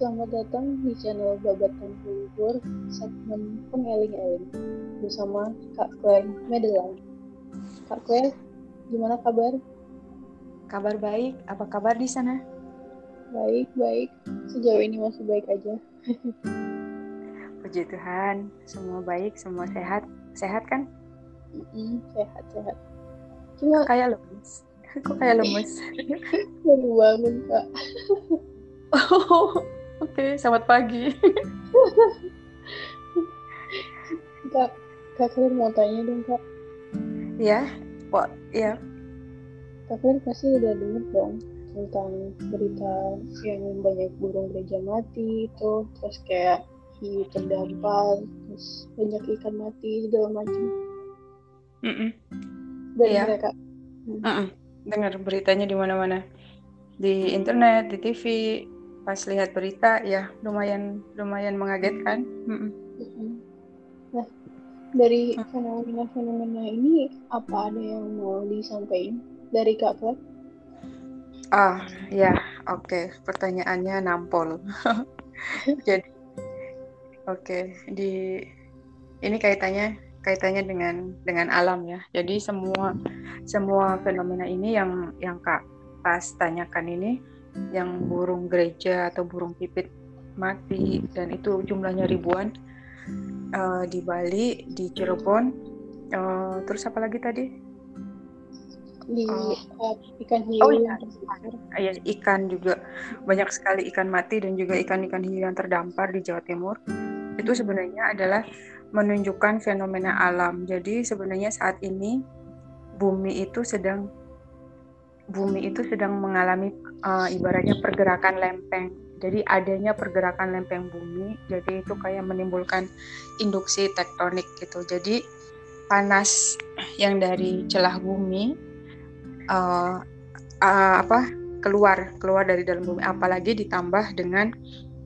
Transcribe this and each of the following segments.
selamat datang di channel Babatan Bubur segmen Pengeling-eling bersama Kak Claire Medelan. Kak Claire, gimana kabar? Kabar baik, apa kabar di sana? Baik, baik. Sejauh ini masih baik aja. Puji Tuhan, semua baik, semua sehat. Sehat kan? Mm-mm, sehat, sehat. Cuma Kayak lemes. Kok kayak lemes? baru bangun, Kak. Oh, oke. Selamat pagi. Kak, Kak Claire mau tanya dong, Kak. ya, Wah, ya. Kak Claire pasti udah denger dong tentang berita yang banyak burung gereja mati itu, terus kayak hiu terdampar, terus banyak ikan mati segala macam Mm-mm. dari Iya. mereka. Mm-mm. Dengar beritanya di mana-mana. Di internet, di TV, pas lihat berita, ya lumayan lumayan mengagetkan. Mm-mm. Mm-mm. Nah, dari fenomena-fenomena ini apa ada yang mau disampaikan dari Kak Claire? Ah, ya, oke. Pertanyaannya nampol. Jadi, oke, di ini kaitannya kaitannya dengan dengan alam ya. Jadi semua semua fenomena ini yang yang Kak pas tanyakan ini, yang burung gereja atau burung pipit mati dan itu jumlahnya ribuan eh, di Bali, di Cirebon, eh, terus apa lagi tadi? Di uh, ikan hiu Oh, iya. yang terbesar. ya ikan juga banyak sekali ikan mati dan juga ikan-ikan hiu yang terdampar di Jawa Timur itu sebenarnya adalah menunjukkan fenomena alam jadi sebenarnya saat ini bumi itu sedang bumi itu sedang mengalami uh, ibaratnya pergerakan lempeng. Jadi adanya pergerakan lempeng bumi jadi itu kayak menimbulkan induksi tektonik gitu. Jadi panas yang dari celah bumi uh, uh, apa keluar keluar dari dalam bumi. Apalagi ditambah dengan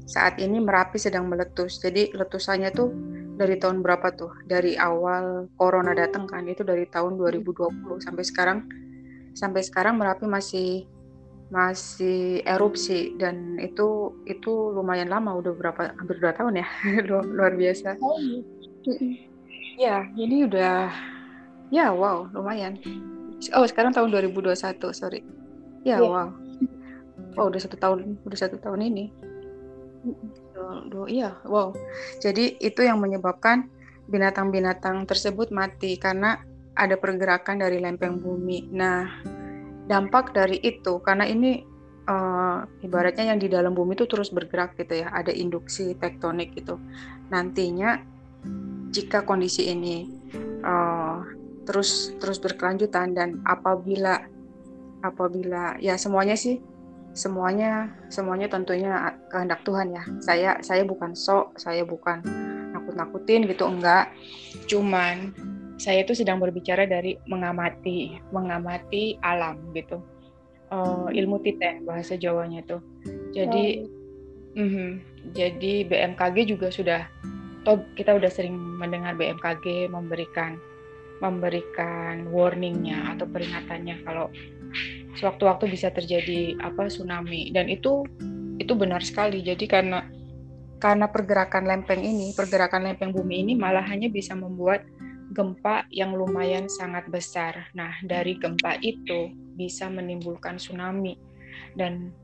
saat ini Merapi sedang meletus. Jadi letusannya tuh dari tahun berapa tuh? Dari awal corona datang kan itu dari tahun 2020 sampai sekarang sampai sekarang Merapi masih masih erupsi dan itu itu lumayan lama udah berapa hampir dua tahun ya. Luar, luar biasa. Oh, iya. Ya? Jadi udah ya wow lumayan. Oh sekarang tahun 2021 sorry. Ya Iya. wow. Oh udah satu tahun udah satu tahun ini. Iya wow. Jadi itu yang menyebabkan binatang-binatang tersebut mati karena ada pergerakan dari lempeng bumi. Nah dampak dari itu. Karena ini eh, ibaratnya yang di dalam bumi itu terus bergerak gitu ya. Ada induksi tektonik gitu. Nantinya jika kondisi ini eh, terus terus berkelanjutan dan apabila apabila ya semuanya sih semuanya semuanya tentunya kehendak Tuhan ya. Saya saya bukan sok saya bukan nakut-nakutin gitu enggak. Cuman saya itu sedang berbicara dari mengamati mengamati alam gitu. Eh, ilmu titen bahasa Jawanya tuh. Jadi mhm, jadi BMKG juga sudah toh kita udah sering mendengar BMKG memberikan memberikan warningnya atau peringatannya kalau sewaktu-waktu bisa terjadi apa tsunami. Dan itu itu benar sekali. Jadi karena karena pergerakan lempeng ini pergerakan lempeng bumi ini malah hanya bisa membuat gempa yang lumayan sangat besar nah dari gempa itu bisa menimbulkan tsunami dan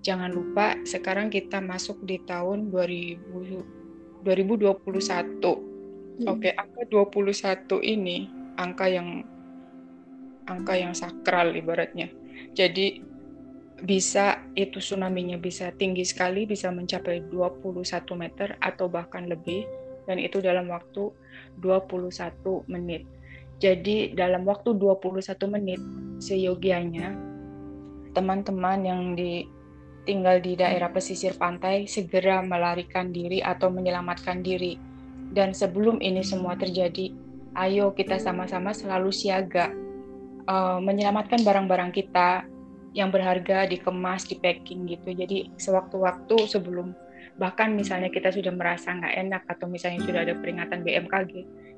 jangan lupa sekarang kita masuk di tahun 2000 2021 Mm-mm. Oke, angka 21 ini angka yang angka yang sakral ibaratnya. Jadi bisa itu tsunami-nya bisa tinggi sekali, bisa mencapai 21 meter atau bahkan lebih dan itu dalam waktu 21 menit. Jadi dalam waktu 21 menit seyogianya teman-teman yang di tinggal di daerah pesisir pantai segera melarikan diri atau menyelamatkan diri dan sebelum ini semua terjadi, ayo kita sama-sama selalu siaga, eh, menyelamatkan barang-barang kita yang berharga, dikemas, di packing gitu. Jadi sewaktu-waktu sebelum bahkan misalnya kita sudah merasa nggak enak atau misalnya sudah ada peringatan BMKG,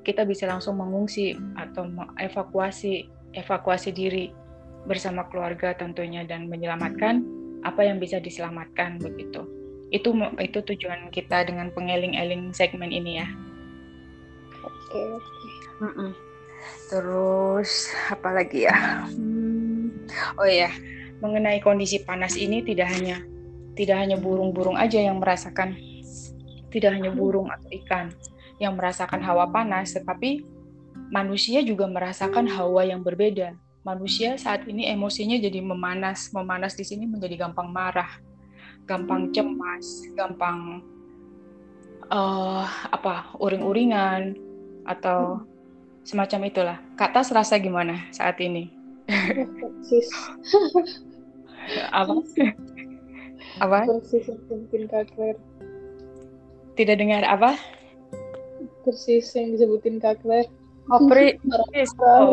kita bisa langsung mengungsi atau evakuasi evakuasi diri bersama keluarga tentunya dan menyelamatkan apa yang bisa diselamatkan begitu. itu itu tujuan kita dengan pengeling-eling segmen ini ya. Oke. Oke terus apa lagi ya? Hmm, oh ya mengenai kondisi panas ini tidak hanya tidak hanya burung-burung aja yang merasakan tidak hanya burung atau ikan yang merasakan hawa panas tetapi manusia juga merasakan hawa yang berbeda manusia saat ini emosinya jadi memanas memanas di sini menjadi gampang marah gampang cemas, gampang uh, apa uring-uringan atau semacam itulah. Kak Tas rasa gimana saat ini? Apa? Apa? Kak Claire. Tidak dengar apa? Persis yang disebutin Kak Claire. Oh, persis. Oh,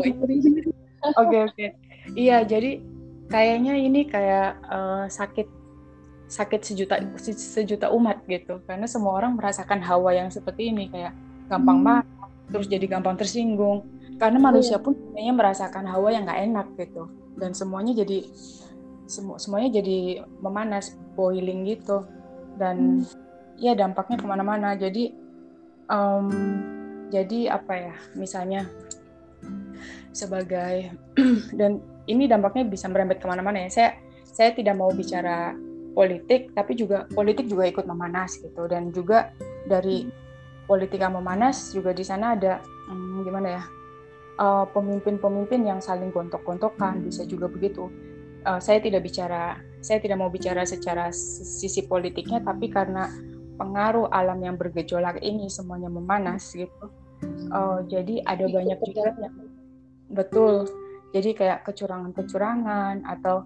Oke, oke. Iya, jadi kayaknya ini kayak uh, sakit sakit sejuta sejuta umat gitu karena semua orang merasakan hawa yang seperti ini kayak gampang hmm. marah terus jadi gampang tersinggung karena iya. manusia pun sebenarnya merasakan hawa yang nggak enak gitu dan semuanya jadi semu semuanya jadi memanas boiling gitu. Dan hmm. ya dampaknya ke mana-mana. Jadi um, jadi apa ya misalnya sebagai dan ini dampaknya bisa merembet ke mana-mana ya. Saya saya tidak mau bicara politik tapi juga politik juga ikut memanas gitu. Dan juga dari politika memanas juga di sana ada hmm, gimana ya pemimpin pemimpin-pemimpin yang saling gontok-gontokan bisa juga begitu uh, saya tidak bicara saya tidak mau bicara secara sisi politiknya tapi karena pengaruh alam yang bergejolak ini semuanya memanas gitu. Uh, jadi ada banyak juga yang betul. Jadi kayak kecurangan-kecurangan atau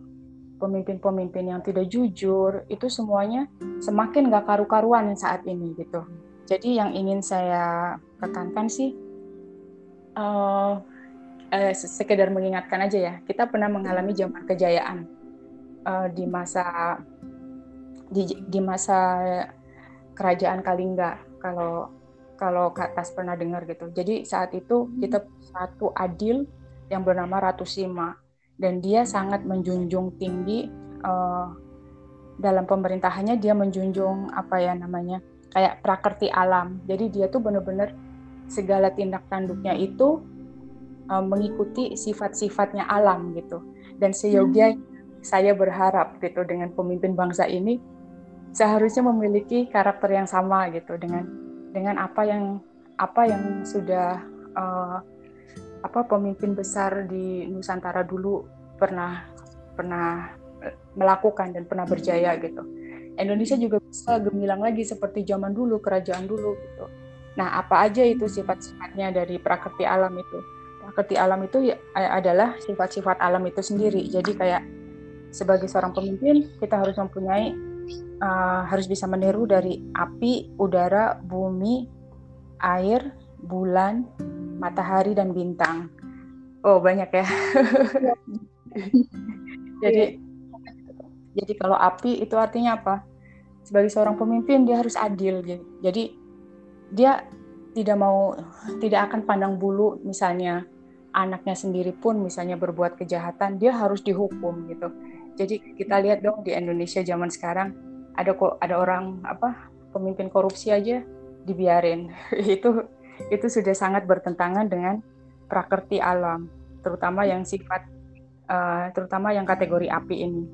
pemimpin-pemimpin yang tidak jujur itu semuanya semakin gak karu-karuan saat ini gitu. Jadi yang ingin saya tekankan sih uh, eh, sekedar mengingatkan aja ya kita pernah mengalami zaman kejayaan uh, di masa di, di masa kerajaan Kalingga kalau kalau Kak Tas pernah dengar gitu. Jadi saat itu kita satu adil yang bernama Ratu Sima dan dia sangat menjunjung tinggi uh, dalam pemerintahannya dia menjunjung apa ya namanya kayak prakerti alam. Jadi dia tuh benar-benar segala tindak tanduknya itu uh, mengikuti sifat-sifatnya alam gitu dan seyogia hmm. saya berharap gitu dengan pemimpin bangsa ini seharusnya memiliki karakter yang sama gitu dengan dengan apa yang apa yang sudah uh, apa pemimpin besar di Nusantara dulu pernah pernah eh, melakukan dan pernah berjaya gitu. Indonesia juga bisa gemilang lagi seperti zaman dulu kerajaan dulu gitu. Nah, apa aja itu sifat-sifatnya dari prakerti alam itu? Prakerti alam itu ya, adalah sifat-sifat alam itu sendiri. Jadi kayak sebagai seorang pemimpin kita harus mempunyai uh, harus bisa meniru dari api, udara, bumi, air, bulan, matahari dan bintang. Oh banyak ya. jadi jadi kalau api itu artinya apa? Sebagai seorang pemimpin dia harus adil. Jadi dia tidak mau tidak akan pandang bulu misalnya anaknya sendiri pun misalnya berbuat kejahatan dia harus dihukum gitu. Jadi kita lihat dong di Indonesia zaman sekarang ada kok ada orang apa pemimpin korupsi aja dibiarin. itu itu sudah sangat bertentangan dengan prakerti alam, terutama yang sifat uh, terutama yang kategori api ini.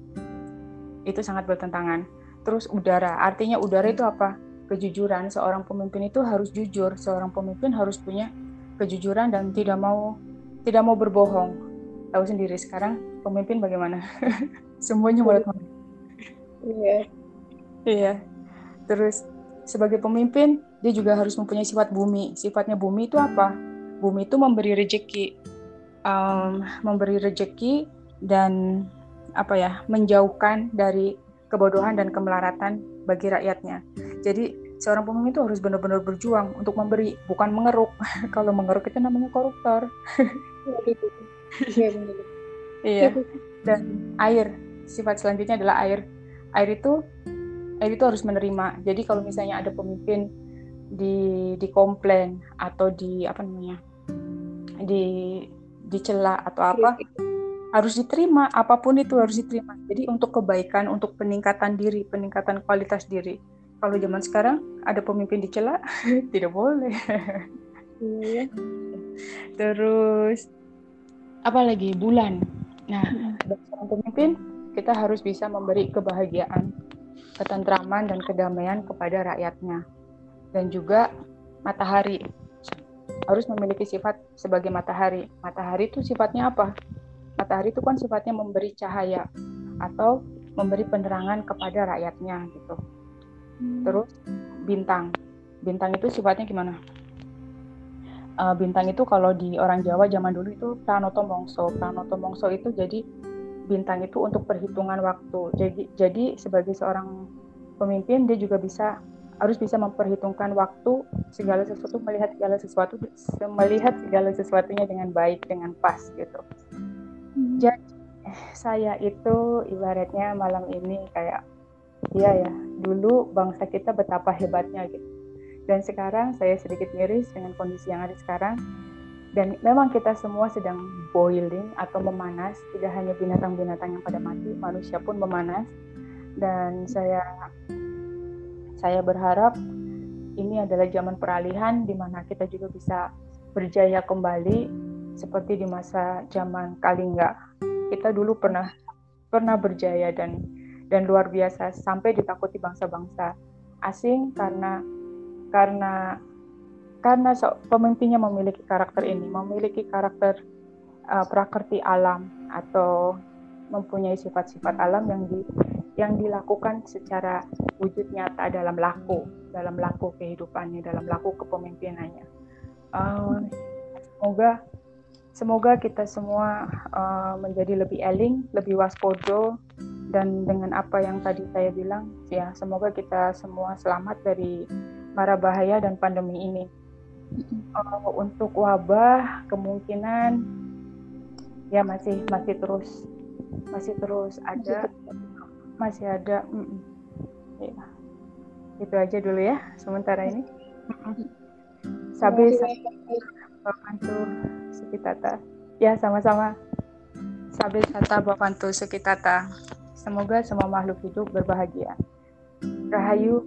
Itu sangat bertentangan. Terus udara, artinya udara itu apa? Kejujuran. Seorang pemimpin itu harus jujur. Seorang pemimpin harus punya kejujuran dan tidak mau tidak mau berbohong. Tahu sendiri sekarang pemimpin bagaimana? Semuanya mulut Iya. Iya. Terus sebagai pemimpin dia juga harus mempunyai sifat bumi. Sifatnya bumi itu apa? Bumi itu memberi rejeki, um, memberi rejeki dan apa ya, menjauhkan dari kebodohan dan kemelaratan bagi rakyatnya. Jadi seorang pemimpin itu harus benar-benar berjuang untuk memberi, bukan mengeruk. Kalau mengeruk itu namanya koruptor. iya. Dan air, sifat selanjutnya adalah air. Air itu air itu harus menerima. Jadi kalau misalnya ada pemimpin di dikomplain atau di apa namanya di dicela atau apa harus diterima apa pun itu harus diterima jadi untuk kebaikan untuk peningkatan diri peningkatan kualitas diri kalau zaman sekarang ada pemimpin dicela tidak boleh. Iya terus apa lagi bulan. Nah seorang pemimpin kita harus bisa memberi kebahagiaan ketentraman dan kedamaian kepada rakyatnya. Dan juga matahari. Harus memiliki sifat sebagai matahari. Matahari itu sifatnya apa? Matahari itu kan sifatnya memberi cahaya atau memberi penerangan kepada rakyatnya gitu. Terus bintang. Bintang itu sifatnya gimana? Uh, bintang itu kalau di orang Jawa zaman dulu itu pranoto mongso. Pranoto mongso itu jadi bintang itu untuk perhitungan waktu. Jadi jadi sebagai seorang pemimpin dia juga bisa harus bisa memperhitungkan waktu segala sesuatu melihat segala sesuatu melihat segala sesuatunya dengan baik dengan pas gitu. Hmm. Jadi saya itu ibaratnya malam ini kayak Iya ya, dulu bangsa kita betapa hebatnya gitu. Dan sekarang saya sedikit miris dengan kondisi yang ada sekarang. Dan memang kita semua sedang boiling atau memanas, tidak hanya binatang-binatang yang pada mati, manusia pun memanas. Dan saya saya berharap ini adalah zaman peralihan di mana kita juga bisa berjaya kembali seperti di masa zaman Kalingga. Kita dulu pernah pernah berjaya dan dan luar biasa sampai ditakuti bangsa-bangsa asing karena karena karena so, pemimpinnya memiliki karakter ini, memiliki karakter uh, prakerti alam atau mempunyai sifat-sifat alam yang di yang dilakukan secara wujud nyata dalam laku, dalam laku kehidupannya, dalam laku kepemimpinannya. Uh, semoga semoga kita semua uh, menjadi lebih eling, lebih waspodo dan dengan apa yang tadi saya bilang ya semoga kita semua selamat dari mara bahaya dan pandemi ini. Uh, untuk wabah kemungkinan ya masih masih terus masih terus ada. Masih ada mm -mm. ya itu aja dulu ya sementara ini. Sabi Bapantu Sukitata ya sama-sama. Sabi Sata Bapantu Sukitata Semoga semua makhluk hidup berbahagia. Rahayu,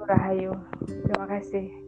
Rahayu. Terima kasih.